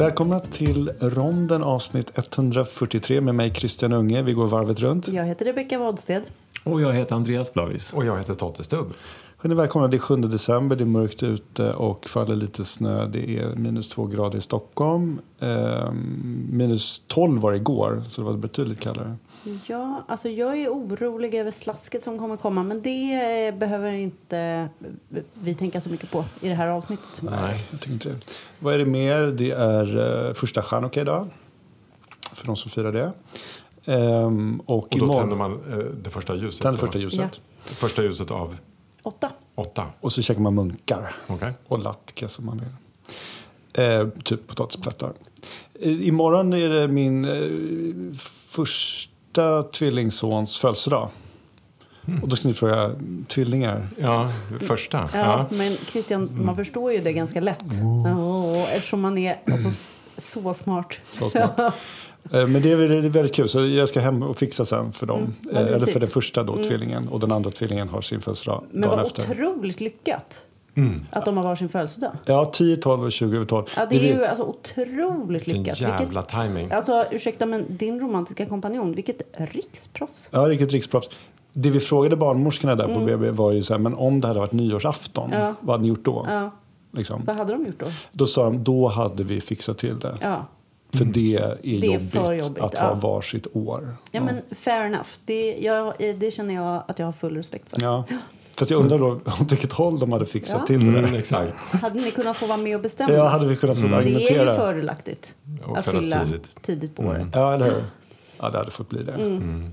Välkomna till ronden avsnitt 143 med mig Christian Unge. Vi går varvet runt. Jag heter Rebecka Wadsted. Och jag heter Andreas Blavis. Och jag heter Totte Stubb. Hörrni, välkomna. Det är 7 december, det är mörkt ute och faller lite snö. Det är minus två grader i Stockholm. Eh, minus 12 var det igår, så det var betydligt kallare. Ja, alltså jag är orolig över slasket som kommer komma men det eh, behöver inte vi tänka så mycket på i det här avsnittet. Nej, jag tycker inte det. Vad är det mer? Det är uh, första chanukka idag, för de som firar det. Um, och, och då imorgon, tänder man uh, det första ljuset? Tänder första ljuset. Ja. Första ljuset av? Åtta. Åtta. Och så käkar man munkar. Okay. Och latke som man vill. Eh, typ potatisplättar. Eh, imorgon är det min eh, första tvillingsons födelsedag. Mm. Och då ska ni fråga, tvillingar? Ja, första. Ja, ja. men Christian, man mm. förstår ju det ganska lätt. Mm. Oh, eftersom man är alltså, så smart. Så smart. Eh, men det är väldigt kul, så jag ska hem och fixa sen för dem. Mm, eh, Eller för den första då, mm. tvillingen. Och den andra tvillingen har sin födelsedag Men vad otroligt lyckat. Mm. Att de har varsin födelsedag. Ja, 10, 12 och 20 över 12. Ja, det är ju alltså otroligt lyckat. Vilken jävla vilket, timing. Alltså, ursäkta, men din romantiska kompanjon, vilket riksproffs. Ja, vilket riksproffs. Det vi frågade barnmorskorna där på mm. BB var ju så här, men om det hade varit nyårsafton, ja. vad hade ni gjort då? Ja. Liksom. Vad hade de gjort då? Då sa de, då hade vi fixat till det. Ja. För mm. det är, det är jobbigt, jobbigt, att ja. ha varsitt år. Ja, ja, men fair enough. Det, jag, det känner jag att jag har full respekt för. Ja. Fast jag undrar då åt vilket håll de hade fixat ja. till det. Mm, exakt. Hade ni kunnat få vara med och bestämma? Ja, hade vi kunnat få mm. argumentera. Det är ju fördelaktigt och att fylla tidigt. tidigt på året. Ja, eller hur? Ja, det hade fått bli det. Mm. Mm.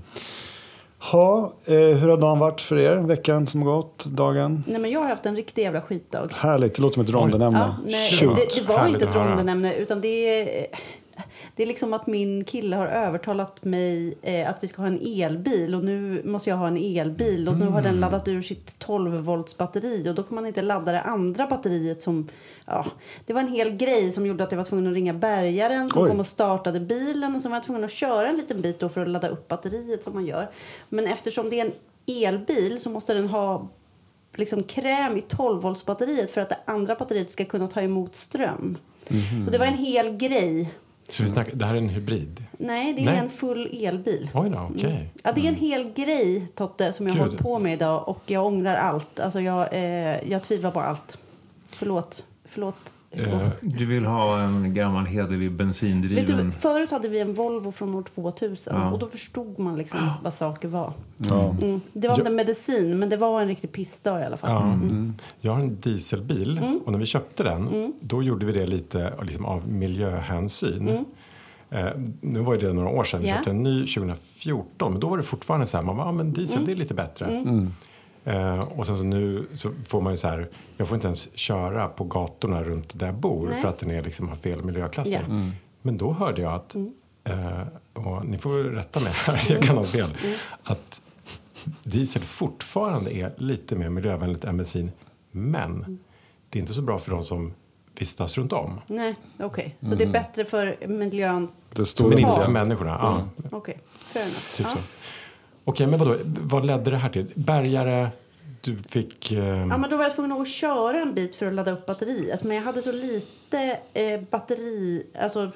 Ha, eh, hur har dagen varit för er? Veckan som gått? Dagen? Nej, men jag har haft en riktig jävla skitdag. Härligt, det låter som ett rondenämne. Ja, nej, det, det, var Härligt inte ett rondenämne utan det är det är liksom att min kille har övertalat mig eh, att vi ska ha en elbil och nu måste jag ha en elbil och nu har den mm. laddat ur sitt 12 volts batteri och då kan man inte ladda det andra batteriet som ja, det var en hel grej som gjorde att jag var tvungen att ringa bärgaren som Oj. kom och startade bilen och så var jag tvungen att köra en liten bit då för att ladda upp batteriet som man gör. Men eftersom det är en elbil så måste den ha liksom kräm i 12 volts batteriet för att det andra batteriet ska kunna ta emot ström. Mm. Så det var en hel grej. Så vi snackar, det här är en hybrid? Nej, det är Nej. en full elbil. Oj då, okay. Mm. Ja, det är en mm. hel grej, Totte, som jag har hållit på med idag och jag ångrar allt. Alltså, jag, eh, jag tvivlar på allt. Förlåt. Förlåt. Uh, du vill ha en gammal hederlig bensindriven... Du, förut hade vi en Volvo från år 2000 ja. och då förstod man liksom vad saker var. Ja. Mm. Det var inte medicin, men det var en riktig pissdag i alla fall. Ja. Mm. mm. Jag har en dieselbil mm. och när vi köpte den mm. då gjorde vi det lite liksom, av miljöhänsyn. Uh, nu var det några år sedan, vi yeah. köpte en ny 2014, men då var det fortfarande så här, man bara, ah, men diesel det är lite bättre. Eh, och sen så nu så får man ju så här, jag får inte ens köra på gatorna runt där jag bor Nej. för att den är liksom har fel miljöklassning. Yeah. Mm. Men då hörde jag att, mm. eh, och ni får rätta mig här, jag kan ha fel, mm. att diesel fortfarande är lite mer miljövänligt än bensin. Men mm. det är inte så bra för de som vistas runt om. Nej, okej. Okay. Så det är mm. bättre för miljön det Men inte för människorna. Ja. Mm. Okej, okay. fair enough. Typ ja. så. Okej, men vadå, vad ledde det här till? Bärgare, du fick... Eh... Ja, men då var jag tvungen att köra en bit för att ladda upp batteriet. Men jag hade så lite eh, batteri, alltså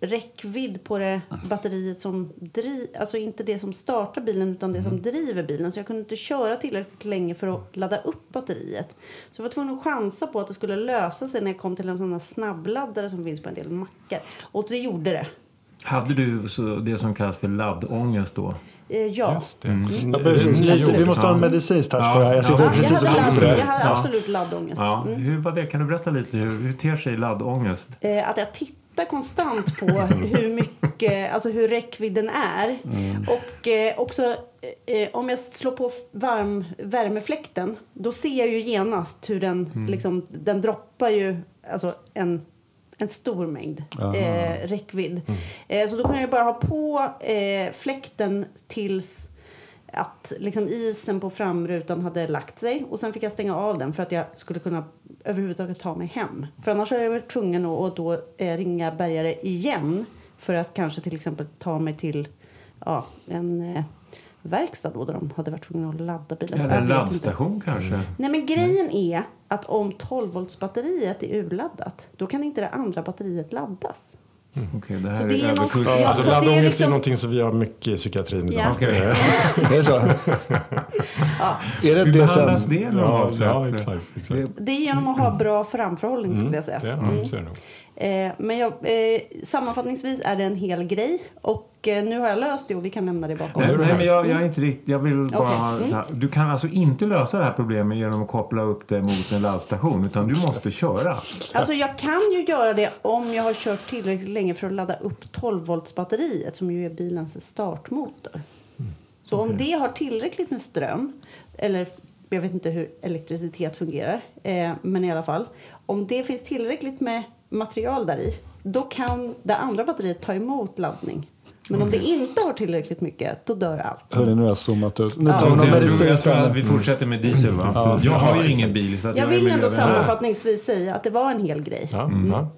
räckvidd på det batteriet som driver, alltså inte det som startar bilen utan det som mm. driver bilen. Så jag kunde inte köra tillräckligt länge för att ladda upp batteriet. Så jag var tvungen att chansa på att det skulle lösa sig när jag kom till en sån här snabbladdare som finns på en del mackar. Och det gjorde det. Hade du så det som kallas för laddångest då? Eh, ja. Just det. Mm. ja precis. Lite, vi måste ha en medicinsk touch ja. på det här. Jag sitter ja. precis och tänker på det. Jag hade absolut laddångest. Ja. Mm. Hur var det? Kan du berätta lite? Hur, hur ter sig laddångest? Eh, att jag tittar konstant på hur mycket, alltså hur räckvidden är. Mm. Och eh, också eh, om jag slår på varm, värmefläkten då ser jag ju genast hur den, mm. liksom, den droppar ju alltså en en stor mängd eh, räckvidd. Mm. Eh, så då kunde jag bara ha på eh, fläkten tills att liksom isen på framrutan hade lagt sig. Och Sen fick jag stänga av den för att jag skulle kunna överhuvudtaget ta mig hem. För Annars är jag varit tvungen att då, eh, ringa bärgare igen för att kanske till exempel ta mig till ja, en, eh, verkstad då, där de hade varit tvungna att ladda bilen. Eller en laddstation inte. kanske. Nej, men grejen är att om 12-voltsbatteriet är urladdat, då kan inte det andra batteriet laddas. Okej, det Så här det är är någon- överkurs. Ja, alltså, så det är laddångest är liksom- någonting som vi har mycket i psykiatrin idag. Ja. Okej. Det är så? Är det Hur det behandlas sen? det Ja, ja, exakt. exakt. Det är genom att ha bra framförhållning skulle jag säga. Det, Mm. ja, så är det nog. Eh, men jag, eh, sammanfattningsvis är det en hel grej och eh, nu har jag löst det och vi kan lämna det bakom Nej, men jag, jag är inte riktigt... Jag vill bara... Okej, mm. Du kan alltså inte lösa det här problemet genom att koppla upp det mot en laddstation, utan du måste köra. Alltså jag kan ju göra det om jag har kört tillräckligt länge för att ladda upp 12-voltsbatteriet som ju är bilens startmotor. Så om det har tillräckligt med ström, eller jag vet inte hur elektricitet fungerar, eh, men i alla fall. Om det finns tillräckligt med material där i, då kan det andra batteriet ta emot laddning. Men om det inte har tillräckligt mycket, då dör allt. Hörni, nu har jag zoomat ut. Nu Ja. tar vi Och någon det- jag, tror, medicin jag tror att istället. vi fortsätter med diesel, va? jag har ju ingen bil, så att Jag är vill ändå sammanfattningsvis säga att det var en hel grej. Ja, Mm. ja.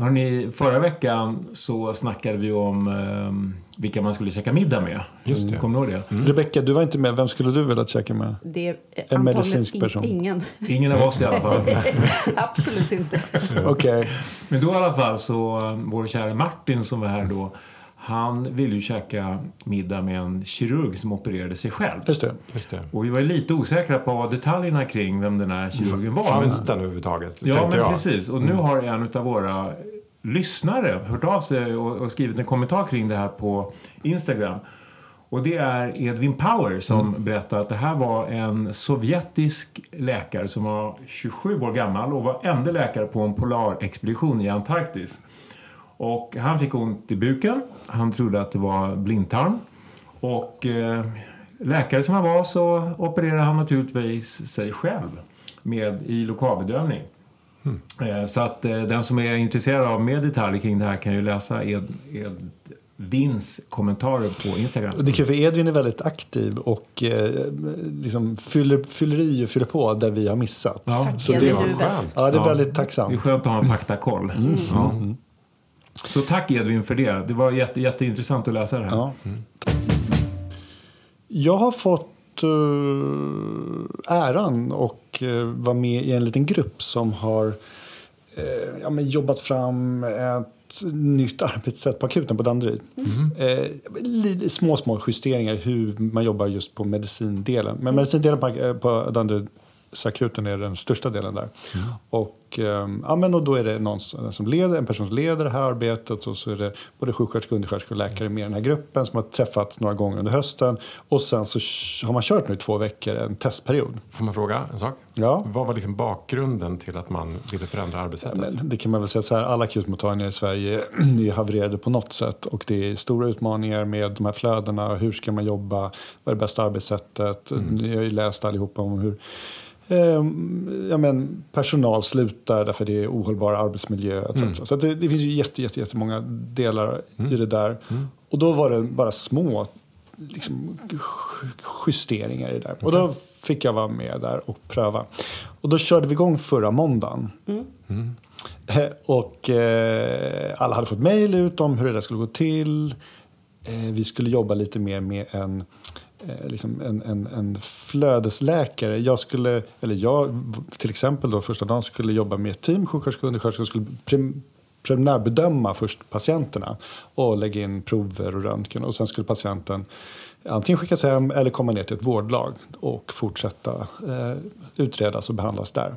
Hörrni, förra veckan så snackade vi om ehm, vilka man skulle käka middag med. Just det. Kommer du ihåg det? Rebecka, du var inte med. Vem skulle du vilja käka med? Det är En medicinsk in- person. Ingen. Ingen av oss i alla fall. Absolut inte. Okej. Men då i alla fall så, eh, vår kära Martin som var här då, han ville ju käka middag med en kirurg som opererade sig själv. Just det. Just det. Och vi var lite osäkra på detaljerna kring vem den här kirurgen var. Fanns den överhuvudtaget? Ja, men jag. precis. Och nu har en av våra lyssnare hört av sig och, skrivit en kommentar kring det här på Instagram. Och det är Edvin Power som berättar att det här var en sovjetisk läkare som var 27 år gammal och var enda läkare på en polarexpedition i Antarktis. Och han fick ont i buken. Han trodde att det var blindtarm. Och eh, läkare som han var så opererade han naturligtvis sig själv med i lokalbedövning. Eh, Så att eh, den som är intresserad av mer detaljer kring det här kan ju läsa Ed, Edvins kommentarer på Instagram. Och Det är kul för Edvin är väldigt aktiv och eh, liksom fyller, fyller i och fyller på där vi har missat. Ja. Tack, Så det, är ja, det är Ja. väldigt Det är tacksamt. skönt att ha en faktakoll. Ja. Så tack Edvin för det. Det var jätte, jätteintressant att läsa det här. Ja. Jag har fått eh, äran och uh, vara med i en liten grupp som har eh, ja, men jobbat fram ett nytt arbetssätt på akuten på Danderyd. Eh, li- små, små justeringar hur man jobbar just på medicindelen. Men medicindelen på, eh, på Danderyd akuten är den största delen där. Och, ehm, ja, men och då är det någon som leder, en person som leder det här arbetet och så är det både sjuksköterskor, undersköterskor och läkare med i den här gruppen som har träffats några gånger under hösten. Och sen så har man kört nu i två veckor en testperiod. Får man fråga en sak? Ja. Vad var liksom bakgrunden till att man ville förändra Ja, arbetssättet? Men det kan man väl säga så här, alla akutmottagningar i Sverige är havererade på något sätt och det är stora utmaningar med de här flödena. Hur ska man jobba? Vad är det bästa arbetssättet? Ni har ju läst allihopa om hur eh, ja, men personal slutar därför det är ohållbar arbetsmiljö etc. Så att det, det finns ju jätte, jätte, jättemånga delar i det där. Och då var det bara små liksom, ju- justeringar i det där. Och då fick jag vara med där och pröva. Och då körde vi igång förra måndagen. Eh, Och eh, alla hade fått mejl ut om hur det där skulle gå till. Eh, vi skulle jobba lite mer med en, eh, Eh, liksom en, en, en flödesläkare. Jag skulle, eller jag till exempel då första dagen skulle jobba med ett team, sjuksköterskor och undersköterskor skulle prim, preliminärbedöma först patienterna och lägga in prover och röntgen och sen skulle patienten antingen skickas hem eller komma ner till ett vårdlag och fortsätta eh, utredas och behandlas där.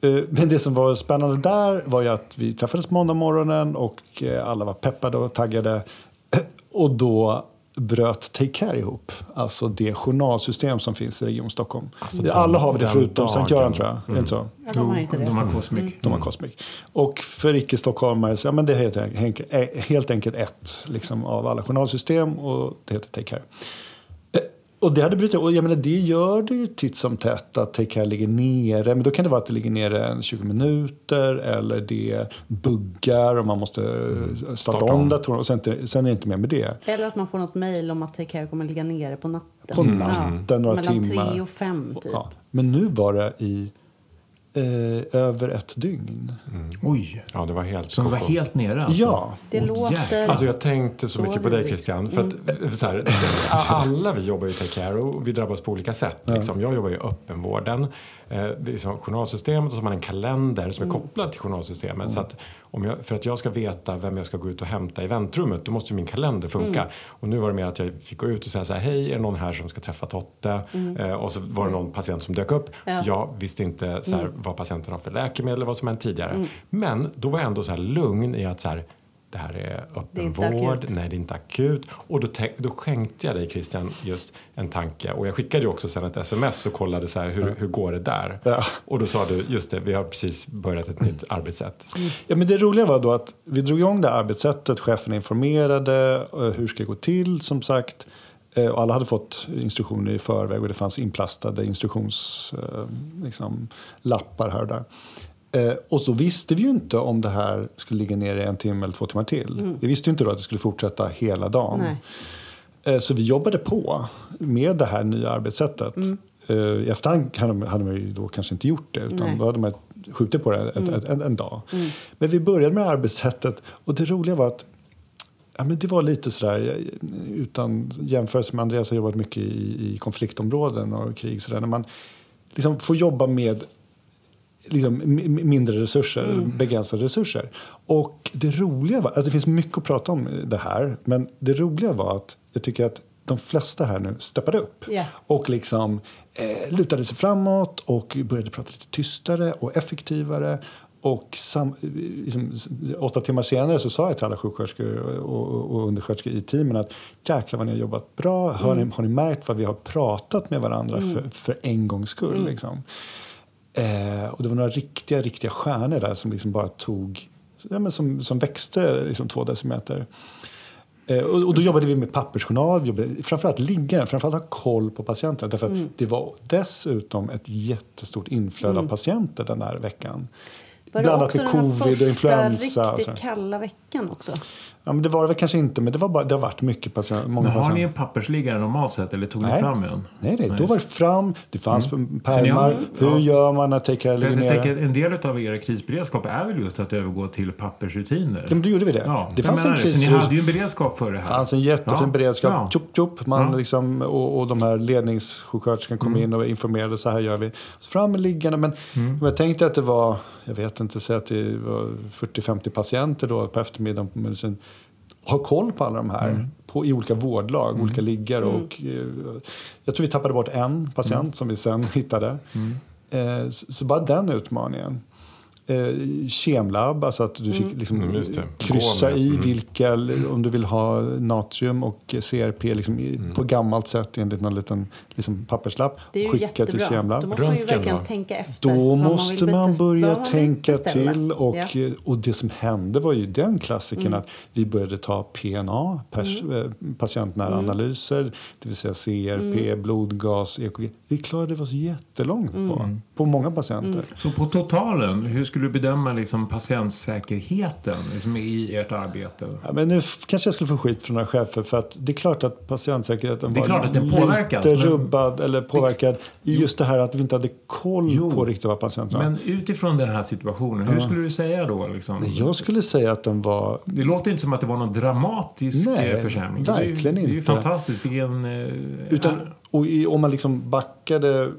Eh, Men det som var spännande där var ju att vi träffades måndag morgonen och eh, alla var peppade och taggade. Och då bröt Take Care ihop, alltså det journalsystem som finns i Region Stockholm. Alltså alla har vi det den förutom Sankt. Göran tror jag. Det inte så? Ja, de har inte det. De har Cosmic. De har Cosmic. Och för icke-stockholmare så ja, men det är helt, enkelt- är helt enkelt ett liksom, av alla journalsystem och det heter Take Care. Och det hade brutit, och jag menar, det gör det ju titt som tätt att Take Care ligger nere. Men då kan det vara att det ligger nere en 20 minuter eller det buggar och man måste eh, starta, Starta om datorn och sen, sen är det inte mer med det. Eller att man får något mejl om att Take Care kommer ligga nere på natten. På natten, några Mellan timmar. tre och fem typ. Ja. Men nu var det i eh, över ett dygn. Oj! Ja, det var helt Som var koko. helt nere alltså. Ja. Det Åh, låter... Alltså jag tänkte så Så mycket på dig. Christian. För att, eh, så här, alla vi jobbar ju i Take Care och vi drabbas på olika sätt. Liksom. Jag jobbar i öppenvården. Eh, det är som journalsystemet och så har man en kalender som är kopplad till journalsystemet. Så att om jag, för att jag ska veta vem jag ska gå ut och hämta i väntrummet då måste ju min kalender funka. Och nu var det mer att jag fick gå ut och säga så här, hej är det någon här som ska träffa Totte? Eh, och så var det någon patient som dök upp. Ja. Jag visste inte så här, vad patienten har för läkemedel eller vad som hänt tidigare. Men då var jag ändå så här lugn i att så här, det här är Det är öppenvård, nej det är inte akut. Och då, då skänkte jag dig Christian just en tanke. Och jag skickade ju också sen ett sms och kollade så här, hur, hur går det där? Ja. Och då sa du, just det, vi har precis börjat ett nytt arbetssätt. Ja, men det roliga var då att vi drog igång det här arbetssättet. Chefen informerade eh, hur ska det gå till som sagt. Eh, Och alla hade fått instruktioner i förväg och det fanns inplastade instruktionslappar liksom, lappar här och där. Eh, Och så visste vi ju inte om det här skulle ligga nere en timme eller två timmar till. Vi visste ju inte då att det skulle fortsätta hela dagen. Nej. Eh, Så vi jobbade på med det här nya arbetssättet. Eh, I efterhand hade man ju då kanske inte gjort det utan Nej. då hade man skjutit på det ett, ett, en, en dag. Men vi började med arbetssättet och det roliga var att ja, men det var lite sådär, eh, utan jämförelse med Andreas har jobbat mycket i, i konfliktområden och krig sådär, när man liksom får jobba med liksom, mi- mindre resurser, Mm. begränsade resurser. Och det roliga var, alltså det finns mycket att prata om det här, men det roliga var att jag tycker att de flesta här nu steppade upp Ja. och liksom eh, lutade sig framåt och började prata lite tystare och effektivare. Och sam, liksom, åtta timmar senare så sa jag till alla sjuksköterskor och, och, och undersköterskor i teamen att jäklar vad ni har jobbat bra. Har, ni, har ni märkt vad vi har pratat med varandra för, för en gångs skull? Liksom? Eh, och det var några riktiga, riktiga stjärnor där som liksom bara tog, ja, men som, som växte liksom två decimeter. Eh, och, och då jobbade vi med pappersjournal, vi jobbade, framförallt liggaren, framförallt ha koll på patienterna. Därför att det var dessutom ett jättestort inflöde av patienter den här veckan. Var det Blandat också med den covid och första influensa. och riktigt sådär. kalla veckan också? Ja, men det var det väl kanske inte, men det, var bara, det har varit mycket patienter. Många Men har ni patienter. en pappersliggare normalt sett eller tog ni Nej. fram en? Nej, nej, då var det fram, det fanns ni pärmar. har- Hur ja. gör man när nere? tänker, en del av er krisberedskap är väl just att övergå till pappersrutiner? Ja, men då gjorde vi det. Ja, det fanns en menar Så kris. ni hade ju en beredskap för det här? Det fanns en jättefin Ja, beredskap. ja. Tjup, tjup, man Ja. liksom, och, och de här ledningssjuksköterskorna kom Mm. in och informerade. Så här gör vi. Så fram med liggarna. Men, Mm. jag tänkte att det var, jag vet inte, säg att det var 40-50 patienter då på eftermiddagen på medicin. Ha koll på alla de här Mm. på, i olika vårdlag, olika liggare. Och, eh, jag tror vi tappade bort en patient Mm. som vi sen hittade. Eh, så, så bara den utmaningen. Eh, kemlabb, alltså att du fick liksom Mm, just det. kryssa i Mm. vilka, om du vill ha natrium och CRP liksom, i- Mm. på gammalt sätt enligt någon liten liksom, papperslapp. Det är ju skicka till jättebra. Då måste man ju Röntgen verkligen då? tänka efter. Då man måste man börja man tänka beställa. till. Och, Ja. och det som hände var ju den klassiken Mm. att vi började ta PNA, pers, eh, patientnära Mm. analyser, det vill säga CRP, blodgas, EKG. Vi klarade oss jättelångt Mm. på, på många patienter. Så på totalen, hur skulle du bedöma liksom patientsäkerheten liksom i ert arbete? Ja, men nu kanske jag skulle få skit från några chefer för att det är klart att patientsäkerheten Det är var klart att den påverkas, lite men- rubbad eller påverkad i just det här att vi inte hade koll Jo, på riktigt vad patienterna Men utifrån den här situationen, hur skulle du säga då? Liksom? Nej, Jag skulle säga att den var Det låter inte som att det var någon dramatisk Nej, eh, försämring. Det är ju- verkligen Det är ju inte. fantastiskt. Vilken... eh, Utan, är- och i, om man liksom backade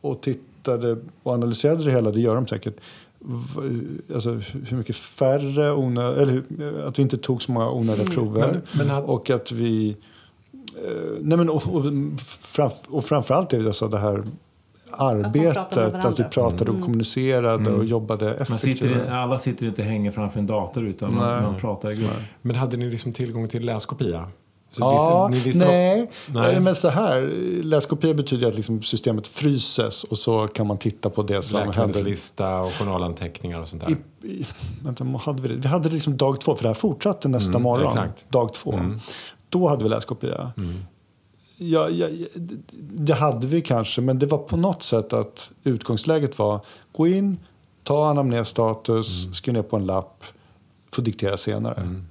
och tittade och analyserade det hela, det gör de säkert. Alltså hur mycket färre onö, eller att vi inte tog så många onödiga prover. Men- men hade- och att vi... Eh, nej men, och, och, fram, och framförallt det, alltså det här arbetet, att, vi pratade och kommunicerade och jobbade effektivt. alla sitter inte och hänger framför en dator utan man, man pratar i grupp. Men hade ni liksom tillgång till läskopia? Så Ja, visste- visste nej. Nej. Eh, Men så här, läskopia betyder att liksom systemet fryses och så kan man titta på det som händer. Läkemedelslista och journalanteckningar och sånt där. I, i, vänta, hade vi det? Vi hade det liksom dag två, för det här fortsatte nästa Mm, morgon. exakt. Dag två. Mm. Då hade vi läskopia. Ja, ja, ja, det hade vi kanske, men det var på något sätt att utgångsläget var gå in, ta anamnesstatus, Mm. skriv ner på en lapp, få diktera senare. Mm.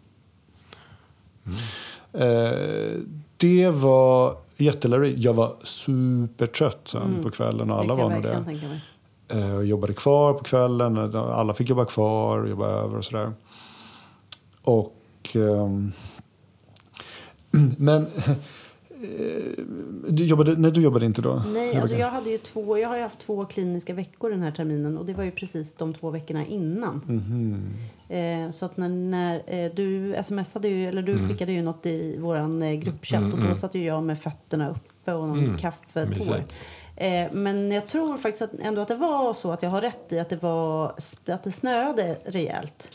Eh, det var jättelärorikt. Jag var supertrött sen på kvällen och Mm. Alla var jag nog det. mig. Eh, jobbade kvar på kvällen. Alla fick jobba kvar och jobba över och sådär. Och... ehm, men... eh, Du jobbade, nej, du jobbade inte då? Nej, alltså jag, hade ju två, jag har haft två kliniska veckor den här terminen och det var ju precis de två veckorna innan. Mhm. Eh, så att när, när eh, du smsade ju, eller Mm. du skickade ju något i våran eh, gruppchatt och då satt ju jag med fötterna uppe och någon Mm. kaffetår. Eh, men jag tror faktiskt att, ändå att det var så att jag har rätt i att det, var, att det snöade rejält.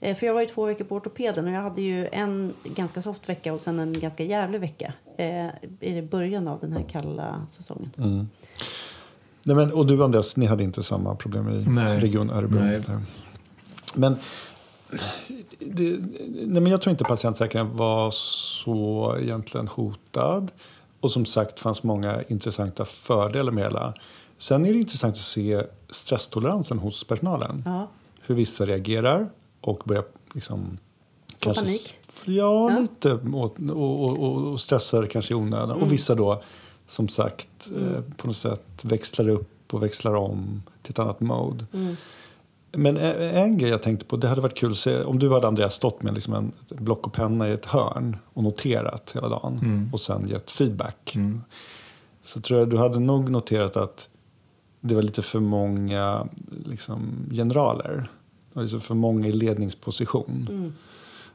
Eh, för jag var ju två veckor på ortopeden och jag hade ju en ganska soft vecka och sen en ganska jävlig vecka eh, i början av den här kalla säsongen. Mm. Nej, men, och du Andreas, ni hade inte samma problem i Nej. Region Örebro? Nej. Där. Men, det, nej, men jag tror inte patientsäkerheten var så egentligen hotad. Och som sagt fanns många intressanta fördelar med det hela. Sen är det intressant att se stresstoleransen hos personalen. Ja. Hur vissa reagerar och börjar liksom... Få panik? Ja, Ja. lite. Och, och, och, stressar kanske i onödan. Och vissa då, som sagt, eh, på något sätt växlar upp och växlar om till ett annat mode. Men e- en grej jag tänkte på, det hade varit kul att se om du hade Andreas stått med liksom en block och penna i ett hörn och noterat hela dagen och sen gett feedback. Så tror jag du hade nog noterat att det var lite för många liksom, generaler. Det var liksom för många i ledningsposition.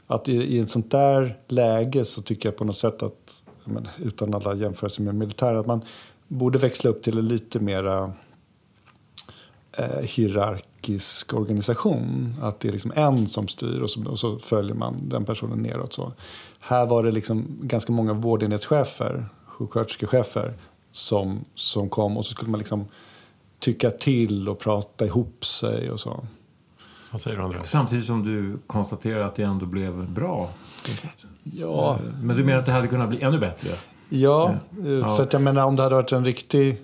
Att i, i ett sånt där läge så tycker jag på något sätt att, men, utan alla jämförelser med militären, att man borde växla upp till en lite mera eh, hierarkisk organisation. Att det är liksom en som styr och så, och så följer man den personen neråt. Så. Här var det liksom ganska många vårdenhetschefer, sjuksköterskechefer som, som kom och så skulle man liksom tycka till och prata ihop sig och så. Vad säger du Andreas? Samtidigt som du konstaterar att det ändå blev bra. Ja, Men du menar att det hade kunnat bli ännu bättre? ja, eh, Ja. för att jag menar om det hade varit en riktig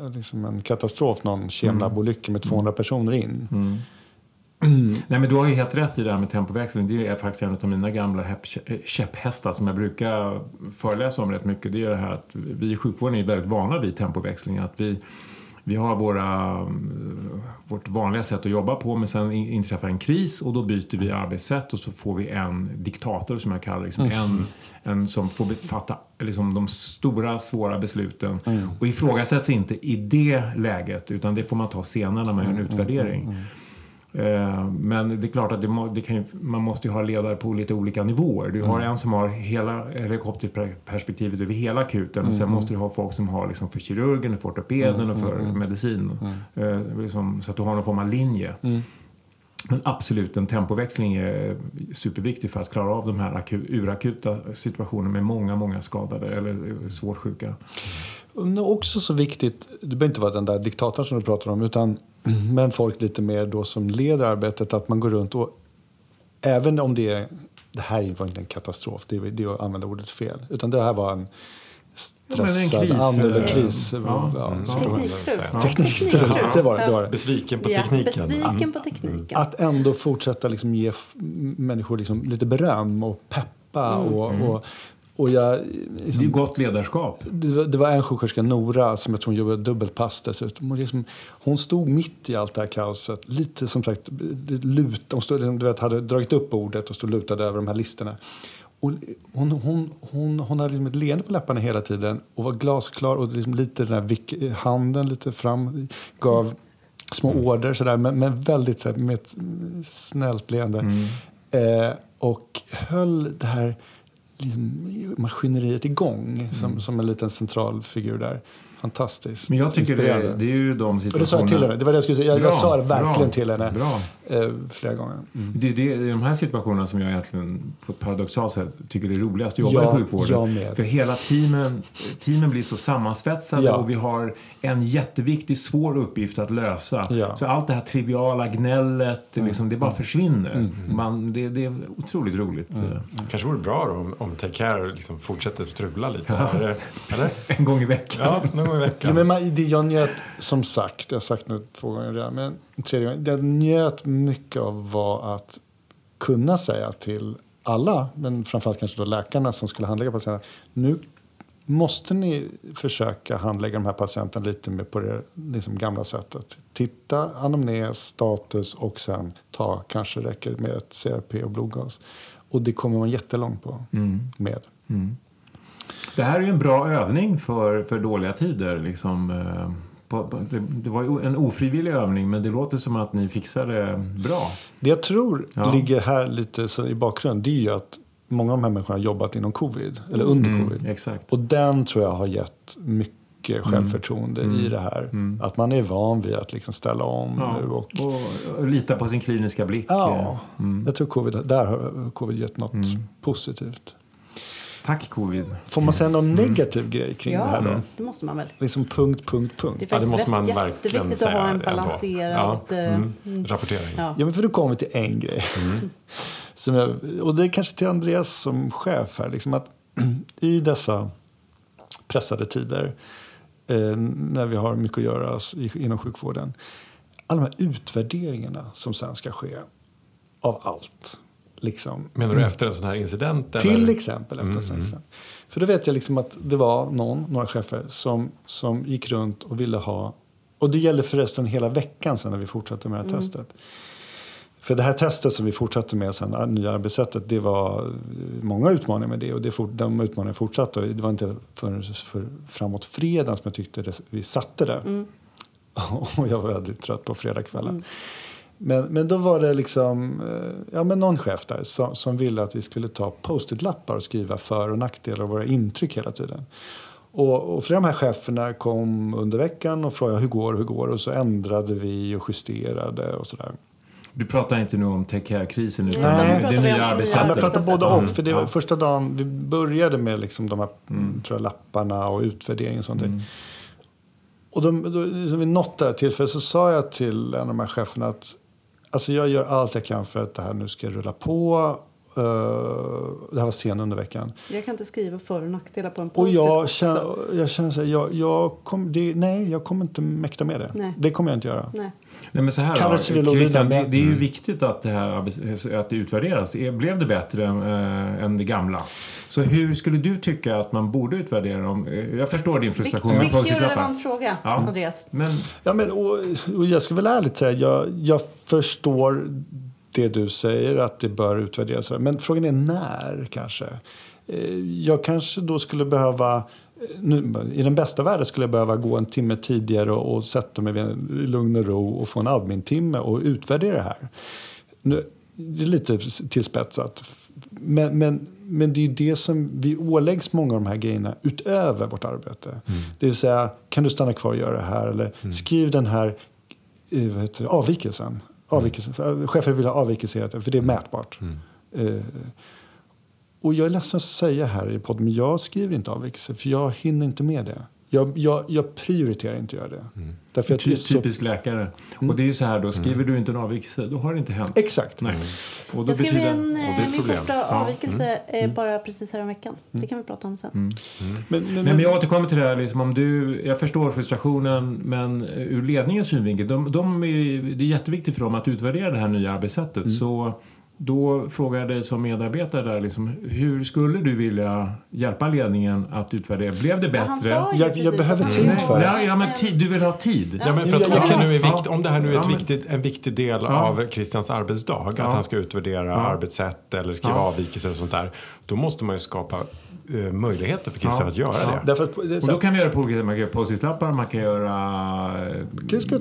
eh, liksom en katastrof, någon kemlabbolycka med 200 personer in. Nej, men du har ju helt rätt i det här med tempoväxling. Det är faktiskt en av mina gamla eh, käpphästar som jag brukar föreläsa om rätt mycket. Det är det här att vi i sjukvården är väldigt vana vid tempoväxling. Att vi, vi har våra, mm, vårt vanliga sätt att jobba på men sen in- inträffar en kris och då byter vi arbetssätt och så får vi en diktator som jag kallar det. liksom, en, en som får fatta liksom, de stora svåra besluten och ifrågasätts inte i det läget utan det får man ta senare när man gör en utvärdering. Eh, Men det är klart att det må, det ju, man måste ju ha ledare på lite olika nivåer. Du har en som har hela helikopterperspektivet över hela akuten och sen måste du ha folk som har liksom för kirurgen, för ortopeden och för medicin. Eh, liksom, så att du har någon form av linje. Men absolut, en tempoväxling är superviktig för att klara av de här aku- urakuta situationerna med många, många skadade eller svårt sjuka. Och det är också så viktigt, det behöver inte vara den där diktatorn som du pratar om, utan men folk lite mer då som leder arbetet, att man går runt och även om det är, det här var inte en katastrof, det är, det är att använda ordet fel, utan det här var en Ja, men en stressad kris, annorlunda kris. ja, Ja, mm. Teknikstrul. Ja. Det var det. var det. Besviken på Ja, tekniken. besviken på tekniken. Att ändå fortsätta liksom ge människor liksom lite beröm och peppa. Och, och, och jag, Det liksom, är gott ledarskap. det, var, det var en sjuksköterska, Nora, som jag tror hon jobbade dubbelpass dessutom. Och liksom, hon stod mitt i allt det här kaoset. Lite som sagt, lut, hon stod, liksom, du vet, hade dragit upp bordet och stod lutad över de här listorna. Och hon, hon, hon, hon hade liksom ett leende på läpparna hela tiden och var glasklar och liksom lite den vick, handen lite fram, gav små order sådär, men, men väldigt så här, med ett snällt leende. Eh, och höll det här liksom, maskineriet igång som, som en liten central figur där. Fantastiskt. Men jag tycker det, inspirerande. det är ju de Och det sa jag till henne. Det var det jag skulle säga. Jag, Bra, jag sa det verkligen bra, till henne Bra. eh, flera gånger. Mm. Det, det är de här situationerna som jag egentligen på ett paradoxalt sätt tycker är roligast att jobba Ja, i sjukvården. jag med. För hela teamen, teamen blir så sammansvetsade Ja. och vi har en jätteviktig, svår uppgift att lösa. Ja. Mm. Så allt det här triviala gnället, liksom, det bara försvinner. Man, det, det är otroligt roligt. Mm. eh, kanske vore bra då om, om Take Care liksom fortsätter strula lite. Här. Eller? En gång i veckan. Ja, någon gång i Ja, veckan. men man, det jag njöt, som sagt, jag har sagt nu två gånger redan, men en tredje gång, det jag njöt mycket av var att kunna säga till alla, men framförallt kanske då läkarna som skulle handlägga patienterna, nu, måste ni försöka handlägga de här patienterna lite mer på det liksom gamla sättet. Titta anamnes, status och sen ta, kanske räcker med ett CRP och blodgas. Och det kommer man jättelångt på Mm. med. Mm. Det här är ju en bra övning för, för dåliga tider. Liksom, eh, det, var en ofrivillig övning men det låter som att ni fixar det bra. Det jag tror Ja. ligger här lite i bakgrunden det är ju att många av de här människorna har jobbat inom covid, eller under covid. Mm, exakt. Och den tror jag har gett mycket självförtroende i det här. Att man är van vid att liksom ställa om Mm. Ja, nu. Och, och, och lita på sin kliniska blick. ja, Mm. jag tror covid, där har covid gett något positivt. Tack covid. Får man säga någon Mm. negativ grej kring det här Ja, då? det måste man väl. Liksom punkt, punkt, punkt. Det är Ja, det måste man verkligen jätteviktigt säga. att ha en balanserad... Ja. eh, Mm. Rapportering. Ja. Ja, men för då kommer vi till en grej. Som jag, och det är kanske till Andreas som chef här. Liksom att I dessa pressade tider eh, när vi har mycket att göra i, inom sjukvården. Alla de här utvärderingarna som sen ska ske av allt. Liksom. Menar du efter en sån här incident? Till eller? exempel efter mm. incident. För då vet jag liksom att det var någon, några chefer som, som gick runt och ville ha och det gällde förresten hela veckan sen när vi fortsatte med det här testet. För det här testet som vi fortsatte med sen, nya arbetssättet, det var många utmaningar med det och det fort, de utmaningarna fortsatte. Och det var inte förrän för, framåt fredagen som jag tyckte det, vi satte det. Och jag var väldigt trött på fredagskvällen. Men, men då var det liksom, eh, ja men någon chef där som, som ville att vi skulle ta post-it-lappar och skriva för och nackdelar och våra intryck hela tiden. Och, och flera av de här cheferna kom under veckan och frågade hur går det, hur går? Och så ändrade vi och justerade och sådär. Du pratar inte nu om take care-krisen utan Nej. det, nya Ja, arbetssättet. jag pratar både och. För det var första dagen, vi började med liksom de här tror jag, lapparna och utvärdering och sånt. där. Och de, då, liksom vid något där tillfälle så sa jag till en av de här cheferna att alltså jag gör allt jag kan för att det här nu ska rulla på. Uh, det här var sen under veckan. Jag kan inte skriva för och nackdelar på en Och post-it jag känner, jag känner så här, jag, jag kom, det, nej, jag kommer inte mäkta med det. Nej. Det kommer jag inte göra. Nej. Nej, men så här då, Christian, det, det är ju viktigt att det här att det utvärderas. Är- Blev det bättre äh, än det gamla? Så hur skulle du tycka att man borde utvärdera dem? Eh, Jag förstår din frustration med Viktig och relevant fråga, Ja. Andreas. Men Ja, men, och, och jag ska väl ärligt säga, jag, jag förstår det du säger att det bör utvärderas. Men frågan är när kanske. Eh, Jag kanske då skulle behöva, eh, nu, i den bästa världen skulle jag behöva gå en timme tidigare och, och sätta mig i lugn och ro och få en admin-timme och utvärdera det här. Nu, det är lite tillspetsat. Men, men, men det är ju det som vi åläggs många av de här grejerna utöver vårt arbete. Det vill säga, kan du stanna kvar och göra det här? Eller skriv den här eh, avvikelsen. Avvikelsen. För, Chefer vill ha avvikelse, hela tiden, för det är mätbart. Eh, och jag är ledsen att säga här i podden, men jag skriver inte avvikelse för jag hinner inte med det. Jag, jag, jag prioriterar inte att göra det. Därför att det är ty, så, typiskt läkare. Och det är ju så här då, skriver du inte en avvikelse, då har det inte hänt. exakt. Nej. Och då Jag skrev betyder, en, och det är eh, min problem. första Ja. Mm. avvikelse eh, bara precis här veckan. Det kan vi prata om sen. Men, men, Nej, men jag återkommer till det här, liksom, om du, jag förstår frustrationen men eh, ur ledningens synvinkel, de, de är, det är jätteviktigt för dem att utvärdera det här nya arbetssättet. Mm. Så då frågar jag dig som medarbetare där, liksom, hur skulle du vilja hjälpa ledningen att utvärdera? Blev det bättre? ju Jag- jag behöver tid han- för det. Ja, ja, men tid, du vill ha tid. Ja, men för att Ja, om, ja, det nu är ja. vikt, om det här nu är Ja, viktigt, en viktig del Ja. av Christians arbetsdag, att han ska utvärdera arbetssätt eller skriva Ja. avvikelser och sånt där, då måste man ju skapa eh, möjligheter för Christian Ja. att göra Ja. det. därför att, det Och då kan vi göra på olika sätt. Man kan göra post-it-lappar, man kan göra eh,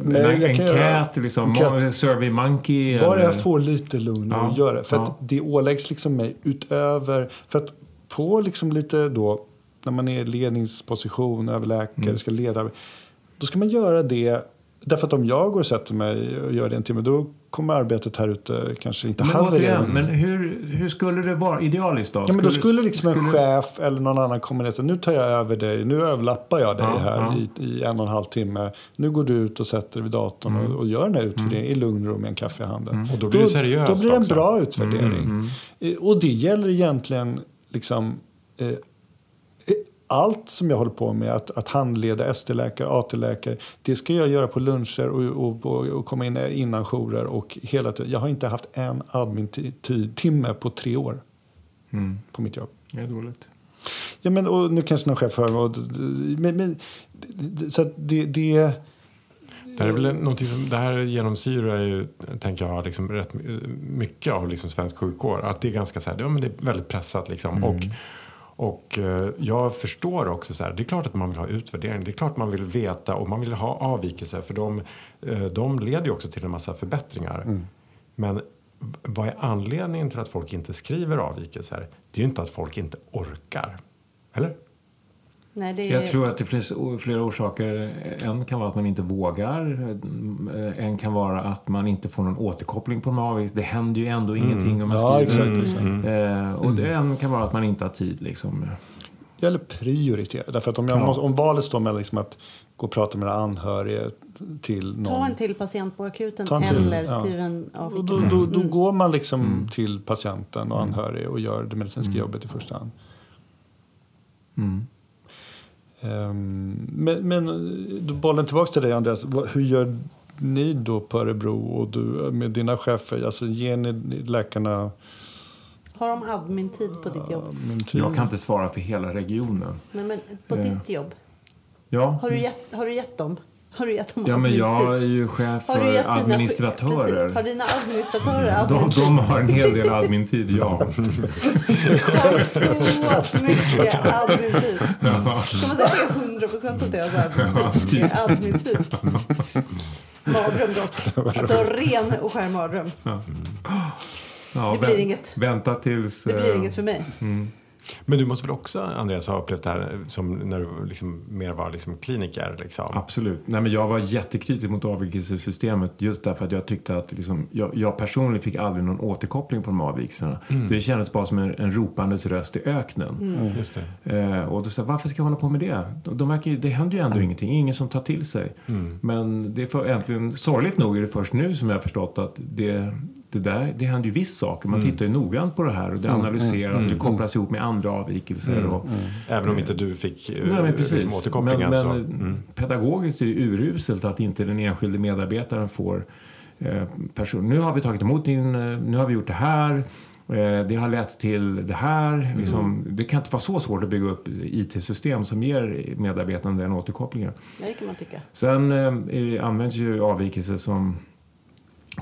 en göra- enkät, liksom, Survey Monkey. Bara eller- jag får lite lugn Ja, och gör det. För ja. att det åläggs liksom mig utöver... För att på liksom lite då, när man är i ledningsposition, överläkare, Mm. ska leda. Då ska man göra det. Därför att om jag går och sätter mig och gör det en timme, då kommer arbetet här ute kanske inte Men återigen, men hur, hur skulle det vara idealiskt då? Ja, men då skulle liksom en chef eller någon annan komma ner och säga nu tar jag över dig, nu överlappar jag dig Ja, här ja. I, i en och en halv timme. Nu går du ut och sätter dig vid datorn Mm. och, och gör den här utvärderingen i lugn och ro med en kaffe i handen. Och då blir det seriöst Då blir det en också. bra utvärdering. Mm, Eh, Och det gäller egentligen liksom eh, allt som jag håller på med, att, att handleda ST-läkare, AT-läkare, det ska jag göra på luncher och, och, och, och komma in innan jourer och hela tiden. Jag har inte haft en admin-timme på tre år Mm, på mitt jobb. det är dåligt. Ja, men och nu kanske någon chef hör och, men, men, så det, det det här, är väl någonting som, det här genomsyrar ju, tänker jag, liksom rätt mycket av liksom svensk sjukvård. Att det är ganska så här, ja, men det är väldigt pressat liksom. Mm. Och, och eh, jag förstår också så här, det är klart att man vill ha utvärdering, det är klart man vill veta och man vill ha avvikelser för de, eh, de leder ju också till en massa förbättringar. Mm. Men vad är anledningen till att folk inte skriver avvikelser? Det är ju inte att folk inte orkar. Eller? Nej, är... Jag tror att det finns flera orsaker. En kan vara att man inte vågar. En kan vara att man inte får någon återkoppling på en Det händer ju ändå mm. ingenting om man ja, skriver. Exakt, mm. Mm. Och det, en kan vara att man inte har tid. Liksom. Eller prioritera. Därför att om, jag måste, om valet står mellan liksom att gå och prata med anhöriga till någon. Ta en till patient på akuten eller ja. skriv en avvikelse. Då, då, då, mm. går man liksom mm. till patienten och anhöriga och gör det medicinska mm. jobbet i första hand. Mm. Um, men, men då bollen tillbaka till dig Andreas. Hur gör ni då på Örebro och du med dina chefer? Alltså ger ni läkarna har de admin-tid på ditt jobb? Jag kan inte svara för hela regionen. Nej, men på uh, ditt jobb? Ja. Har du gett, har du gett dem? Har du gett dem Ja, men jag är ju chef för administratörer. Dina, precis, har dina administratörer admin de, de har en hel del admin-tid, ja. har så mycket admin-tid. Ja. Kan man säga att det är 100 procent av deras admin-tid? Ja, typ. admin-tid. Mardröm dock. Alltså ren och skär mardröm. Ja. Ja, det blir inget. Vänta tills... Det blir inget för mig. Mm. Men du måste väl också, Andreas, ha upplevt det här som när du liksom mer var liksom kliniker? Liksom. Absolut. Nej, men jag var jättekritisk mot avvikelsesystemet just därför att jag tyckte att liksom, jag, jag, personligen fick aldrig någon återkoppling på de avvikelserna. Mm. Så det kändes bara som en, en ropandes röst i öknen. Mm. mm. Just det. Eh, och då sa varför ska jag hålla på med det? De, de märker, det händer ju ändå mm. ingenting, ingen som tar till sig. Mm. Men det är för, äntligen, sorgligt nog är det först nu som jag har förstått att det, det, där, det händer ju visst saker. Man mm. tittar ju noggrant på det här och det mm, analyseras mm, och det kopplas ihop med andra avvikelser. Och, Även om inte du fick nej, men eh, precis. Liksom återkoppling men, men pedagogiskt är det uruselt att inte den enskilde medarbetaren får eh, person. Nu har vi tagit emot din, eh, nu har vi gjort det här. Det har lett till det här. Liksom, det kan inte vara så svårt att bygga upp IT-system som ger medarbetarna den återkopplingen. Det kan man tycka. Sen eh, används ju avvikelser som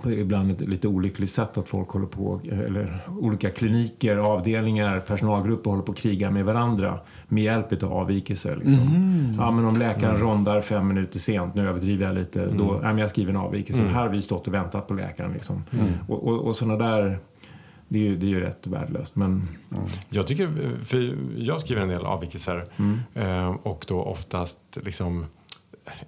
ibland ett lite olyckligt sätt att folk håller på, eller olika kliniker, avdelningar, personalgrupper håller på att kriga med varandra med hjälp av avvikelser. Liksom. Mm. Ja, men om läkaren mm. rondar fem minuter sent, nu överdriver jag lite, mm. då, ja, men jag skriver en avvikelse. Mm. Här har vi stått och väntat på läkaren. Liksom. Mm. Och, och, och sådana där det är, ju, det är ju rätt värdelöst. Men... Mm. Jag, tycker, för jag skriver en del avvikelser mm. Eh, och då oftast liksom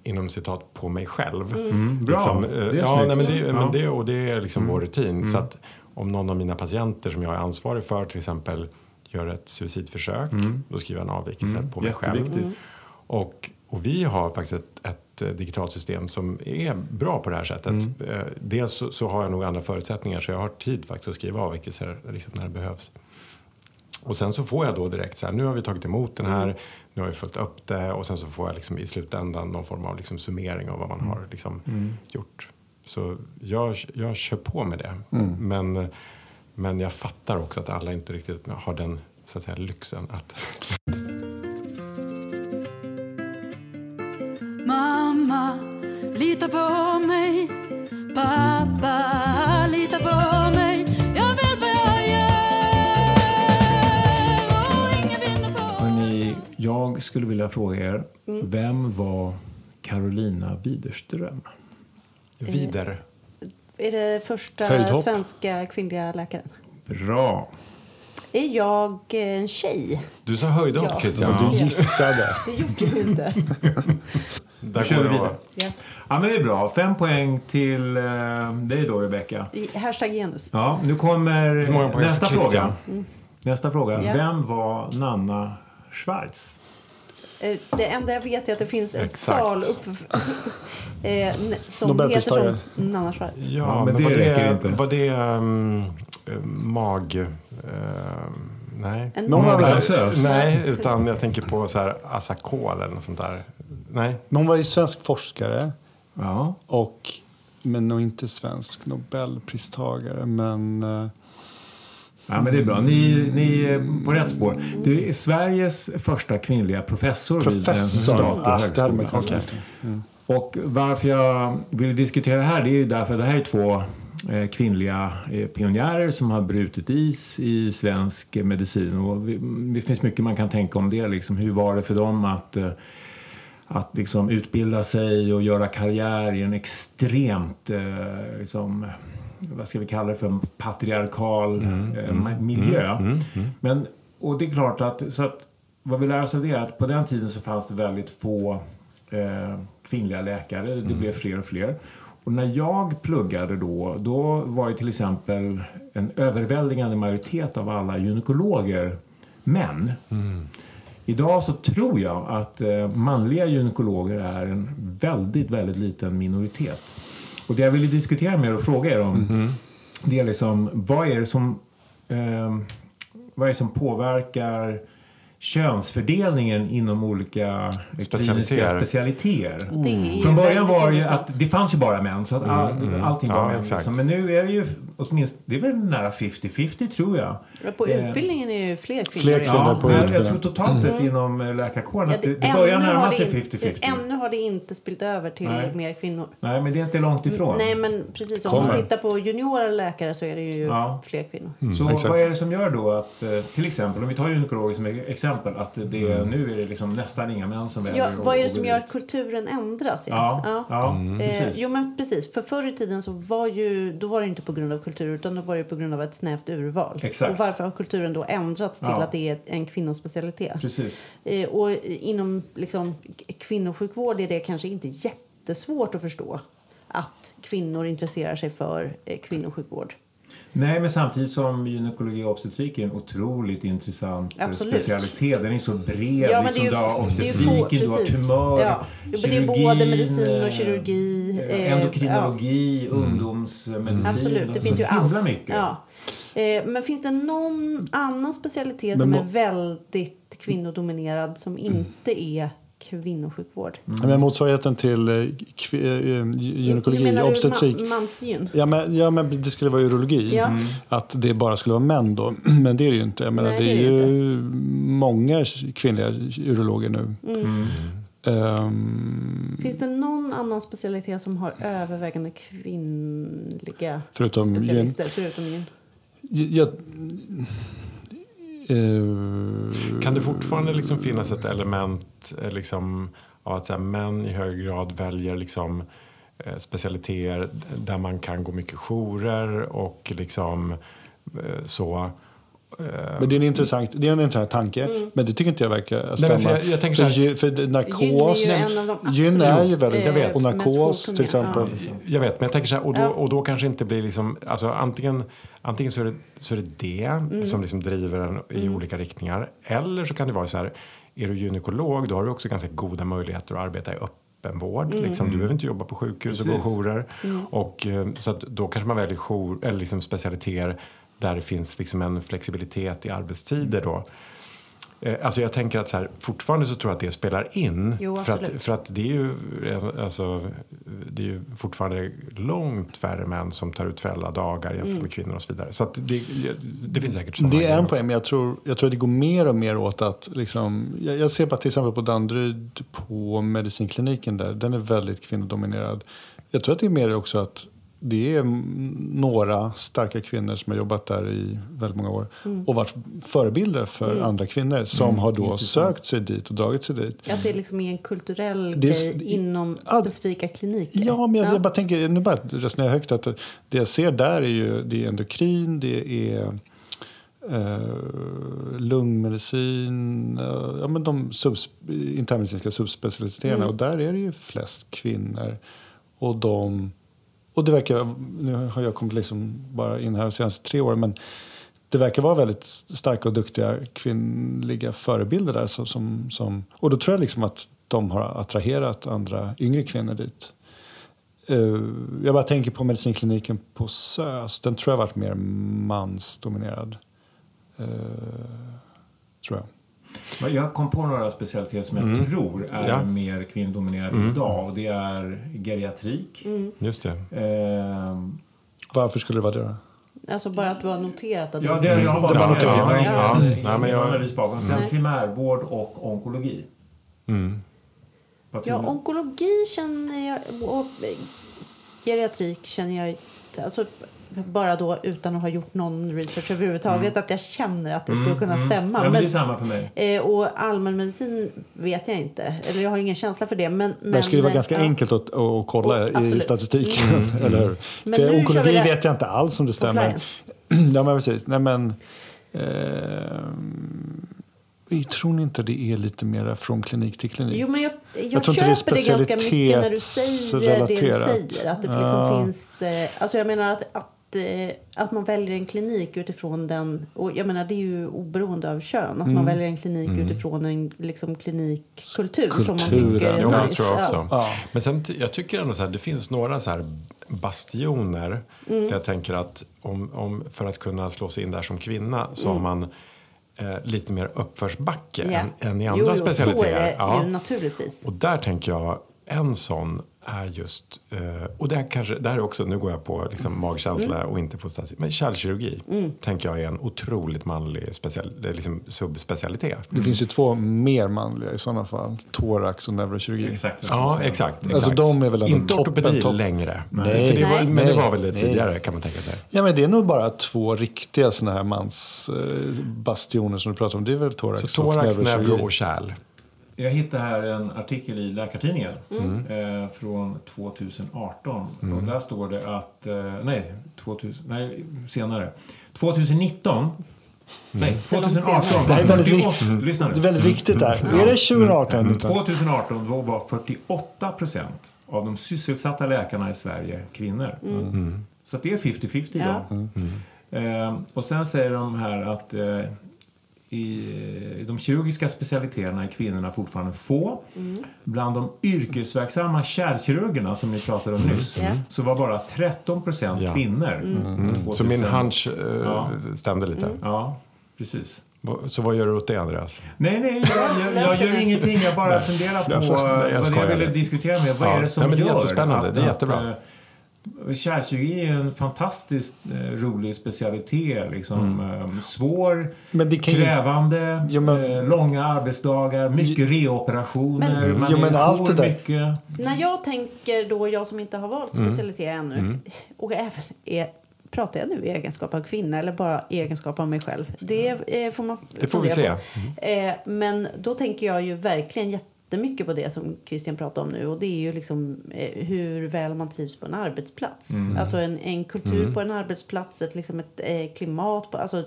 inom citat på mig själv. Mm. mm. Bra, liksom, det är ja, nej, men det, men det, och det är liksom mm. vår rutin. Mm. Så att om någon av mina patienter som jag är ansvarig för till exempel gör ett suicidförsök, mm. då skriver jag en avvikelse på mig själv. Och, och vi har faktiskt ett, ett eh, digitalt system som är bra på det här sättet. Mm. Eh, dels så, så, har jag nog andra förutsättningar så jag har tid faktiskt att skriva avvikelser liksom när det behövs. Och sen så får jag då direkt så här, nu har vi tagit emot den här, nu har vi följt upp det och sen så får jag liksom i slutändan någon form av liksom summering av vad man mm. har liksom mm. gjort. Så jag, jag kör på med det. Mm. Men, men jag fattar också att alla inte riktigt har den så att säga, lyxen att Mamma, lita på mig Pappa, lita på mig Jag skulle vilja fråga er, mm. vem var Carolina Widerström? Wider. Är det första Höjdhopp. svenska kvinnliga läkaren? Bra. Är jag en tjej? Du sa höjdhopp, ja. Christian. Ja. Du gissade. Det gjorde du inte. Där kör vi vidare. Ja. ja, men det är bra. Fem poäng till uh, dig då, Rebecka. Hashtag genus. Ja, nu kommer nästa fråga. Mm. Nästa fråga. Ja. Vem var Nanna Schwarz. Eh, det enda jag vet är att det finns en Exakt. sal upp, eh, som heter som Nanna Schwarz. Ja, ja men, men det räcker inte. Var det um, mag... Uh, nej. En Någon var Nej, utan jag tänker på så här Asakol eller något sånt där. Nej. Någon var ju svensk forskare. Ja. Och, men nog inte svensk Nobelpristagare. Men... Uh, Ja, men det är bra. Ni, ni är på rätt spår. Du är Sveriges första kvinnliga professor, vid en Professor. statlig Ah, högskola. läsa. Och varför jag vill diskutera det här det är ju därför att det här är två eh, kvinnliga eh, pionjärer som har brutit is i svensk medicin. Och det finns mycket man kan tänka om det. Liksom. Hur var det för dem att, eh, att liksom utbilda sig och göra karriär i en extremt liksom, vad ska vi kalla det för, patriarkal eh, ma- miljö. Men, och det är klart att, så att vad vi lär oss av det är att på den tiden så fanns det väldigt få eh, kvinnliga läkare. Det blev fler och fler. Och när jag pluggade då, då var ju till exempel en överväldigande majoritet av alla gynekologer män. Idag så tror jag att eh, manliga gynekologer är en väldigt, väldigt liten minoritet. Och det jag ville diskutera med er och fråga er om det är liksom, vad är det som, eh, vad är det som påverkar könsfördelningen inom olika Specialiteter. specialiteter? Ju Från början var det ju att det fanns ju bara män, så att all, allting var Ja, män. Liksom. Men nu är det ju åtminstone, det är väl nära 50-50 tror jag. På Eh, utbildningen är ju fler kvinnor. Fler kvinnor Ja, på men jag tror totalt sett inom eh, läkarkåren Ja, att det, det ännu börjar närma det sig inte- 50-50. Ännu har det inte spillt över till Nej. mer kvinnor. Nej, men det är inte långt ifrån. Nej, men precis. Om Kommer. man tittar på juniora läkare så är det ju Ja. fler kvinnor. Så exakt. vad är det som gör då att, eh, till exempel, om vi tar gynekologer som exempel, att det, nu är det liksom nästan inga män som väljer Ja, vad är det som gör att kulturen ändras? Ja, ja, Eh, precis. jo men precis, för förr i tiden så var ju, då var det inte på grund av kultur utan då var det på grund av ett snävt urval. Exakt. Och varför har kulturen då ändrats till Ja. att det är en kvinnospecialitet? precis. Eh, och inom liksom, kvinnosjukvård är det kanske inte jättesvårt att förstå att kvinnor intresserar sig för eh, kvinnosjukvård. Nej, men samtidigt som gynekologi och obstetrik är en otroligt intressant eh, Absolut. specialitet. Den är så bred. Ja, liksom, ju- du har obstetriken, du har tumör, Ja. Jo, det är både medicin och kirurgi, eh, eh, endokrinologi, ungdomsmedicin. Absolut, det finns ju allt. mycket. Ja. Eh, men finns det någon annan specialitet Men som är väldigt kvinnodominerad som inte är kvinnosjukvård? Ja, Men motsvarigheten till eh, kvi- eh, gynekologi, Menar du obstetrik. Ma- mansgyn? Ja men, ja, men det skulle vara urologi. Ja. Mm. Att det bara skulle vara män då. Men det är det ju inte. Jag menar, Nej, det är, det är ju många kvinnliga urologer nu. Mm. Ehm, Finns det någon annan specialitet som har övervägande kvinnliga förutom gyn. specialister? Förutom gyn? Jag, Uh, Kan det fortfarande liksom finnas ett element eh, liksom, av att så här, män i hög grad väljer liksom, eh, specialiteter där man kan gå mycket jourer och liksom så. Eh, Men det är en intressant, det är en intressant tanke. Men det tycker inte jag verkar Nej, stämma. för jag- jag tänker för, så här- gy- för narkos... Gyn är ju väldigt... Jag vet. Och narkos till exempel. Ja. Jag vet, men jag tänker så här, och då, och då kanske inte blir liksom, alltså antingen, antingen så är det, så är det det Mm. som liksom driver en i olika riktningar. Eller så kan det vara så här, är du gynekolog då har du också ganska goda möjligheter att arbeta i öppenvård. Mm. Liksom, du behöver inte jobba på sjukhus och gå Precis. jourer. Och, eh, så att då kanske man väljer jour, eller liksom specialiteter där det finns liksom en flexibilitet i arbetstider då. Eh, Alltså jag tänker att så här, fortfarande så tror jag att det spelar in. Jo, för, att, för att det är ju alltså, det är ju fortfarande långt färre män som tar ut föräldradagar jämfört Mm. med kvinnor och så vidare. Så att det, det finns säkert sådana Det är en poäng, men jag tror, jag tror att det går mer och mer åt att... Liksom, jag, jag ser bara till exempel på Danderyd på medicinkliniken där. Den är väldigt kvinnodominerad. Jag tror att det är mer också att det är mm, några starka kvinnor som har jobbat där i väldigt många år och varit förebilder för andra kvinnor som har då sökt sig dit och dragit sig dit. Att det liksom är en kulturell Det är- grej inom Ja, specifika kliniker. Ja, men jag, jag bara tänker, nu bara resonerar jag högt, att det jag ser där är ju det är endokrin, det är eh, lungmedicin, eh, ja, men de subs, internmedicinska subspecialiteterna. Och där är det ju flest kvinnor. Och de... Och det verkar, nu har jag kommit liksom bara in här de senaste tre åren, men det verkar vara väldigt starka och duktiga kvinnliga förebilder där. Som, som, som, och då tror jag liksom att de har attraherat andra yngre kvinnor dit. Eh, jag bara tänker på medicinkliniken på SÖS. Den tror jag har varit mer mansdominerad. Eh, tror jag. Jag kom på några specialiteter som jag tror är Ja. mer kvinnodominerade idag. Och det är geriatrik. Mm. Just det. Ehm, Varför skulle det vara det då? Alltså bara att du har noterat att Ja, det det, jag har bara Ja, har ja, ingen, ja. Nej, men jag- analys bakom. Sen Nej. primärvård och onkologi. Mm. Ja, ni? onkologi känner jag och eh, geriatrik känner jag alltså bara då utan att ha gjort någon research överhuvudtaget att jag känner att det skulle kunna stämma. Mm. Ja, men det är samma för mig. Eh, och allmänmedicin vet jag inte. Eller jag har ingen känsla för det. Men, men, Det skulle vara ganska ja. enkelt att, att kolla Och- i absolut. statistiken. Eller hur? Men För onkologi vi det- vet jag inte alls om det stämmer. ja, men precis. Nej, men, eh, tror ni inte det är lite mer från klinik till klinik? Jo, men jag, jag, Jag tror inte det är köper det, ganska mycket när du säger det du säger. Att det liksom Ja. finns... Eh, alltså jag menar att, att, eh, att man väljer en klinik utifrån den... Och jag menar det är ju oberoende av kön. Att Mm. man väljer en klinik utifrån en liksom, klinikkultur som man Kulturen. tycker är Jo, nice. det tror jag också. Ja. Men sen, jag tycker ändå så här, det finns några så här bastioner Mm. där jag tänker att om, om, för att kunna slå sig in där som kvinna så Mm. har man eh, lite mer uppförsbacke Ja. än, än i Jo, andra jo, specialiteter. så är det Ja. ju naturligtvis. Och där tänker jag, en sån är just, eh, och det här kanske, där är också, nu går jag på liksom magkänsla Mm. och inte på statistik, men kärlkirurgi tänker jag är en otroligt manlig special, det liksom subspecialitet. Det finns ju två mer manliga i sådana fall. Thorax och neurokirurgi. Exakt. Ja, jag säger. exakt. exakt. Alltså, de är väl Inte toppen, ortopedi topp. längre. Nej. För det var, Nej. men det Nej. var väl det Nej. tidigare kan man tänka sig. Ja, men det är nog bara två riktiga såna här mansbastioner som du pratar om. Det är väl thorax, Så thorax, och neuro och kärl. Jag hittade här en artikel i Läkartidningen Mm. eh, från 2018. Och där står det att... Eh, nej, 2000, nej, senare. 2019. Nej, För långt 2018. senare. Det är väldigt 48 viktigt. Lyssna nu. Det är väldigt viktigt där. Är det 2018? Mm. Inte? 2018 då var 48 procent av de sysselsatta läkarna i Sverige kvinnor. Så det är 50-50 Ja. idag. Eh, och sen säger de här att eh, i de kirurgiska specialiteterna är kvinnorna fortfarande få. Bland de yrkesverksamma kärlkirurgerna som ni pratade om nyss Ja. så var bara 13 procent Ja. kvinnor. Mm. 2000. Så min hunch eh, Ja. stämde lite. Ja, precis. Så vad gör du åt det Andreas? Nej, nej, jag, jag, jag gör ingenting. Jag bara funderar på Alltså, nej, jag vad jag ville diskutera med. Vad Ja. är det som Nej, men det är gör jättespännande. att- Det är jättebra. att, Kärlkirurgi är en fantastiskt eh, rolig specialitet. Liksom, eh, svår, Men det kan ju... krävande, Ja, men- eh, långa arbetsdagar, mycket reoperationer. Men- man är men allt det där. mycket. När jag tänker då, jag som inte har valt Mm. specialitet ännu, och även är, pratar jag nu i egenskap av kvinna eller bara i egenskap av mig själv? Det eh, får man Det får vi se. på. Eh, men då tänker jag ju verkligen jättemycket på det som Christian pratar om nu och det är ju liksom eh, hur väl man trivs på en arbetsplats. Alltså en, en kultur på en arbetsplats, ett, liksom ett eh, klimat på, alltså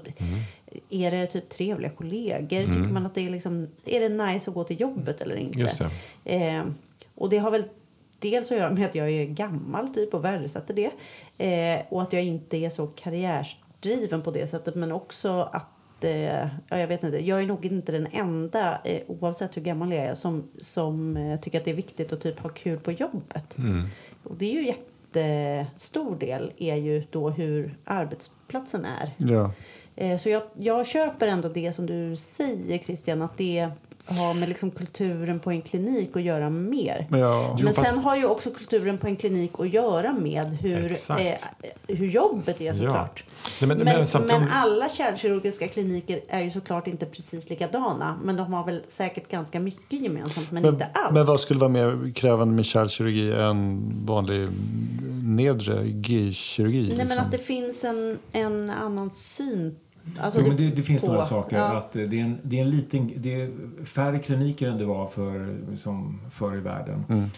är det typ trevliga kollegor? Tycker man att det är liksom, är det nice att gå till jobbet eller inte? Det. Eh, och det har väl dels att göra med att jag är gammal typ och värdesätter det. Eh, och att jag inte är så karriärsdriven på det sättet. Men också att, eh, ja jag vet inte, jag är nog inte den enda, eh, oavsett hur gammal jag är, som, som eh, tycker att det är viktigt att typ ha kul på jobbet. Och det är ju jättestor del är ju då hur arbetsplatsen är. Ja. Eh, Så jag, jag köper ändå det som du säger Christian, att det har med liksom kulturen på en klinik att göra mer. Men ja. Men fast- sen har ju också kulturen på en klinik att göra med hur, eh, hur jobbet är såklart. Nej, men- men, men men, samtidigt- alla kärlkirurgiska kliniker är ju såklart inte precis likadana. Men de har väl säkert ganska mycket gemensamt, men, inte allt. men vad skulle vara mer krävande med kärlkirurgi än vanlig nedre G-kirurgi? Nej, men liksom? att det finns en, en annan syn. Alltså Jo, men det, det finns på- några saker. Ja. Att eh, det, är en, det är en liten... Det är färre kliniker än det var för, som förr i världen. Mm.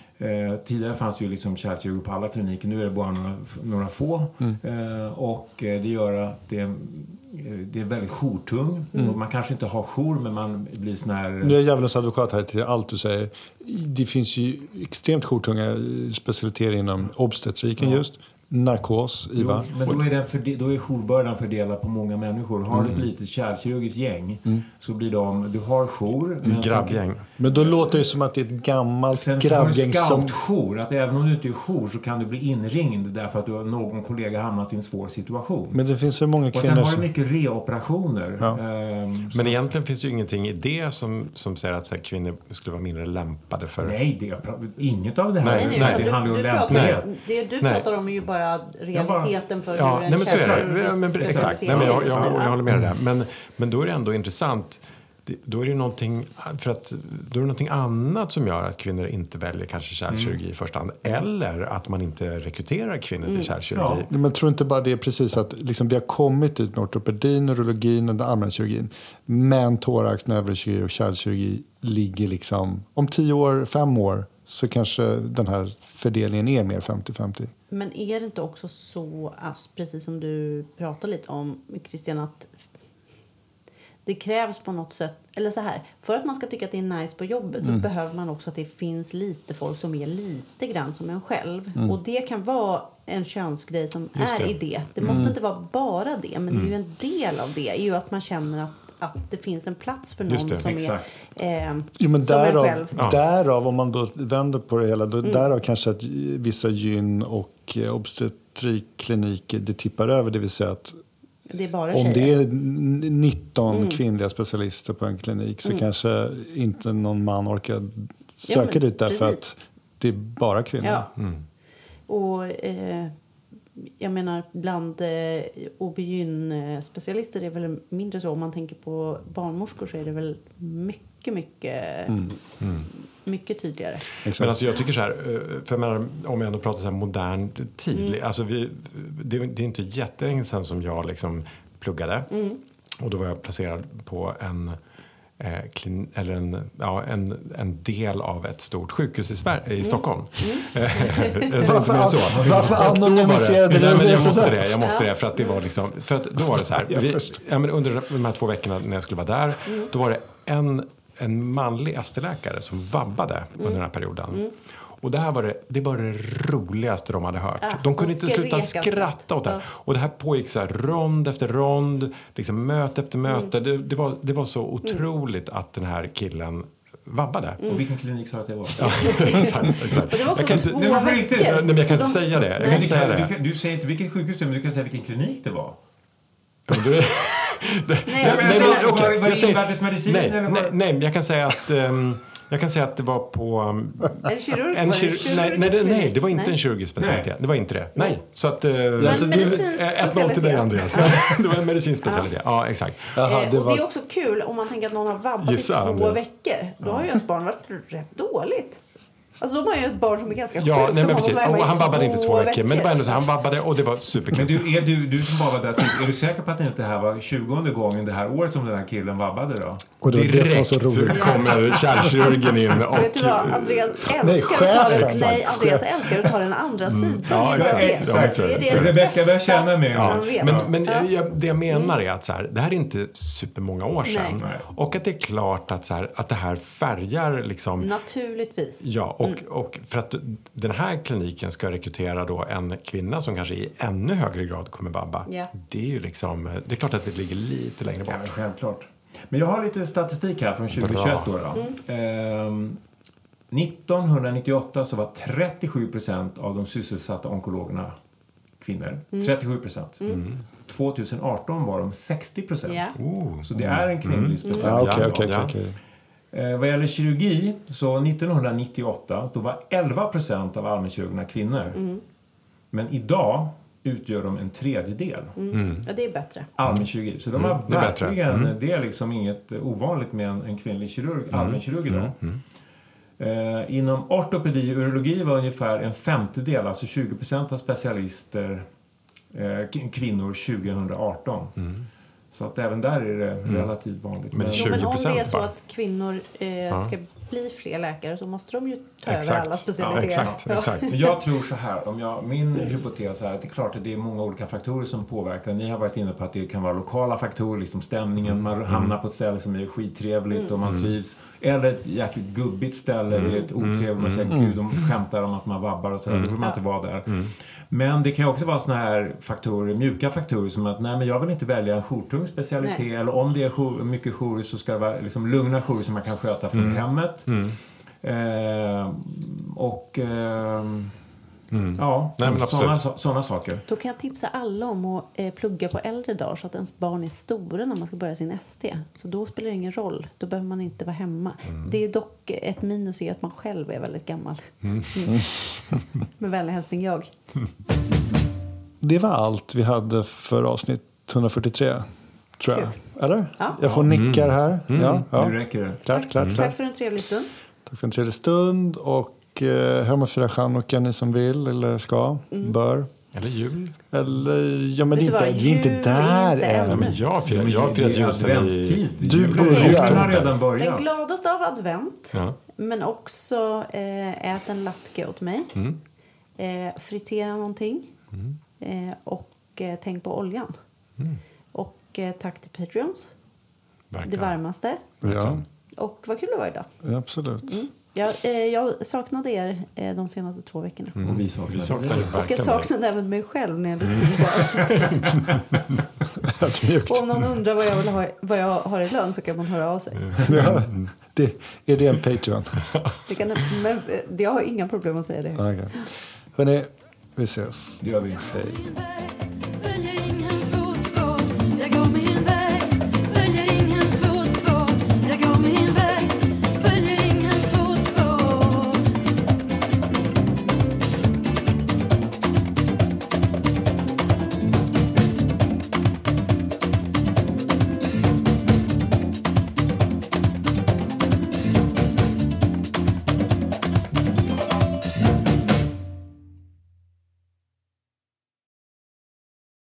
Eh, tidigare fanns det ju liksom kärlkirurg på alla kliniker. Nu är det bara några, några få. Mm. Eh, och eh, det gör att det är, eh, det är väldigt jourtung. Mm. Man kanske inte har jour, men man blir sån här... Nu är jag djävulens advokat här till allt du säger. Det finns ju extremt jourtunga specialiteter inom obstetriken just. Narkos, IVA. Jo, men då är, den förde- då är jourbördan fördelad på många människor. Har Mm. du ett litet kärlkirurgiskt gäng så blir de... Du har jour. Grabbgäng. Men då låter det som att det är ett gammalt Sen grabbgäng som... scoutjour. Att även om du inte är jour så kan du bli inringd därför att du har någon kollega hamnat i en svår situation. Men det finns för många och sen kvinnor har du mycket reoperationer. Ja. Ehm, Men egentligen finns det ju ingenting i det som, som säger att så här, kvinnor skulle vara mindre lämpade för... Nej, det, jag pra- inget av det här. Nej, Nej, det handlar ju du, om lämplighet. det du Nej. pratar om är ju bara bara realiteten för Ja, hur en nej, men så är det. men, exakt. Nej, men jag, är jag, jag, Ja. håller med dig där. Men, men då är det ändå intressant. Då är det någonting, för att, då är det någonting annat som gör att kvinnor inte väljer kanske kärlkirurgi i första hand. Eller att man inte rekryterar kvinnor till kärlkirurgi. Men jag tror inte bara det är precis att liksom, vi har kommit dit med ortopedin, neurologin och den allmänna kirurgin. Men thorax, neurokirurgi och kärlkirurgi ligger liksom, om tio år, fem år så kanske den här fördelningen är mer 50-50. Men är det inte också så, att, precis som du pratar lite om Christian, att det krävs på något sätt, eller så här, för att man ska tycka att det är nice på jobbet Mm. så behöver man också att det finns lite folk som är lite grann som en själv. Mm. Och det kan vara en könsgrej som Just är det. i det. Det Mm. måste inte vara bara det, men det är ju en del av det. är ju att man känner att, att det finns en plats för någon det, som exakt. är eh, Jo, men som därav, själv. Ja. därav, om man då vänder på det hela, då, Mm. därav kanske att vissa gyn och obstetrikkliniker det tippar över. Det vill säga att Det är bara om tjejer. det är n- 19 Mm. kvinnliga specialister på en klinik så kanske inte någon man orkar Ja, söka men dit därför precis. att det är bara kvinnor. Ja. Mm. Och eh, jag menar bland eh, OB-gyn-specialister är det väl mindre så. Om man tänker på barnmorskor så är det väl mycket, mycket, mycket tydligare. Exakt. Men alltså jag tycker så här, eh, för jag menar, om jag ändå pratar så här modern tid. Alltså vi, det, det är inte jättelänge sedan som jag liksom pluggade. Och då var jag placerad på en, eh, klin, eller en, ja, en, en del av ett stort sjukhus i, Sver- i Stockholm. säger inte mer än så. varför det- anonymiserade du Nej, det Jag måste det, jag måste det. För att det var liksom, för att då var det så här. Vi, ja, men under de här två veckorna när jag skulle vara där, då var det en, en manlig ST-läkare som vabbade under den här perioden. Och det här var det, det var det roligaste de hade hört. Ja, de kunde de inte sluta skratta åt det. Ja. Och det här pågick så här rond efter rond, liksom möte efter möte. Det, det, var, det var så otroligt att den här killen vabbade. Och vilken klinik sa du att det var? Ja, exakt, exakt. Och det var också Jag kan två inte, Nej, men på riktigt, veckor. nej, men jag kan inte de- säga det. Jag kan du, inte säga kan, det. du, kan, du säger inte vilket sjukhus det är, men du kan säga vilken klinik det var. Nej, alltså, men- var det jag säger- invärtes medicin nej, nej, nej, jag kan säga att ehm, jag kan säga att det var på... um, En kirurg? En var det kir- nej, nej, det- nej, klinik? det var inte Nej. en kirurgisk specialitet. Det var inte det. Nej. Så att... eh, alltså, Men du- medicinsk 1-0 till dig, specialitet. Andreas. det var en medicinsk specialitet. Ja, exakt. Jaha, Eh, det och var... det är också kul om man tänker att någon har vabbat Gissa, i två Andreas. veckor. Då har ju ens barn varit rätt dåligt. Alltså de har ju ett barn som är ganska Ja, sjukt. nej, men precis. Och han vabbade inte två veckor. Men det var ändå så han vabbade och det var Men superkul. du, är du, du som var där, är du säker på att det inte här var 20 gången det här året som den här killen vabbade då? Och det var det som var så roligt. Direkt kommer kärlkirurgen in och... Vet du vad? Andreas älskar, Nej, att, ta chefen. nej, Andreas älskar att ta den andra sidan. Ja, Det är exakt. det. Ja, exakt. Det är det Så Rebecca börjar känna mig. Ja. Men, men Ja. det jag menar är att så här, det här är inte supermånga år sedan. Nej. Och att det är klart att, så här, att det här färgar liksom... Naturligtvis. Ja, och, och för att den här kliniken ska rekrytera då en kvinna som kanske i ännu högre grad kommer vabba. Ja. Det är ju liksom, det är klart att det ligger lite längre Ja, bort. men självklart. Men jag har lite statistik här från 2021 då. då. Ehm, 1998 så var 37 procent av de sysselsatta onkologerna kvinnor. 37 procent. 2018 var de 60 procent. Ja. Oh. Så det är en kvinnlig Ja, specialitet. okej, okej, Ja. okej, okej. Eh, vad gäller kirurgi, så 1998 då var 11 procent av allmänkirurgerna kvinnor. Men idag utgör de en tredjedel. Ja, det är bättre. allmänkirurgi. Så de har det är verkligen, det är liksom inget ovanligt med en, en kvinnlig kirurg, allmänkirurg idag. Eh, inom ortopedi och urologi var ungefär en femtedel, alltså 20 procent av specialister eh, kvinnor 2018. Så att även där är det relativt vanligt. Men Jo, men om 20% det är så att kvinnor eh, ska bli fler läkare så måste de ju ta över Exakt. alla Ja, specialiteter. exakt, exakt. Men Jag tror så här, om jag, min hypotes är att det är klart att det är många olika faktorer som påverkar. Ni har varit inne på att det kan vara lokala faktorer, liksom stämningen, man hamnar på ett ställe som är skittrevligt och man trivs. Eller ett jäkligt gubbigt ställe, det är ett otrevligt, man säger gud, de skämtar om att man vabbar och sådär, då vill man inte vara där. Men det kan ju också vara såna här faktorer, mjuka faktorer som att nej men jag vill inte välja en jourtung specialitet Nej. eller om det är jour, mycket jourer så ska det vara liksom lugna jourer som man kan sköta från hemmet. Eh, och ehm, ja, Nej, men sådana, sådana saker. Då kan jag tipsa alla om att eh, plugga på äldre dagar så att ens barn är stora när man ska börja sin ST. Så då spelar det ingen roll. Då behöver man inte vara hemma. Det är dock ett minus i att man själv är väldigt gammal. Mm. Med vänlig hälsning jag. det var allt vi hade för avsnitt 143. Tror jag. Eller? Ja. Jag får nickar här. Ja, ja. Nu räcker det. Klart, klart, Tack klart. för en trevlig stund. Tack för en trevlig stund. Och eh, hör och fira chanukka ni som vill eller ska, bör. Eller jul. Eller, ja men det inte, vad? vi är inte där inte än. än. Nej, men jag firar, jag har Det firat jul i... adventstid. Du börjar. redan Den börjat. gladaste av advent. Ja. Men också eh, ät en latke åt mig. Mm. Eh, fritera någonting. Eh, och eh, tänk på oljan. Och eh, tack till Patreons. Det Verkligen. varmaste. Ja, Och vad kul det var idag. ja, absolut. Jag, eh, jag saknade er eh, de senaste två veckorna. Och vi saknar Vi det Och jag saknade även mig själv när jag lyssnade på avsnittet. Om någon undrar vad jag, vill ha, vad jag har i lön så kan man höra av sig. Ja, det, är det en Patreon? Det kan, men eh, jag har inga problem att säga det. Okay. Hörni, vi ses. Det gör vi. Hej.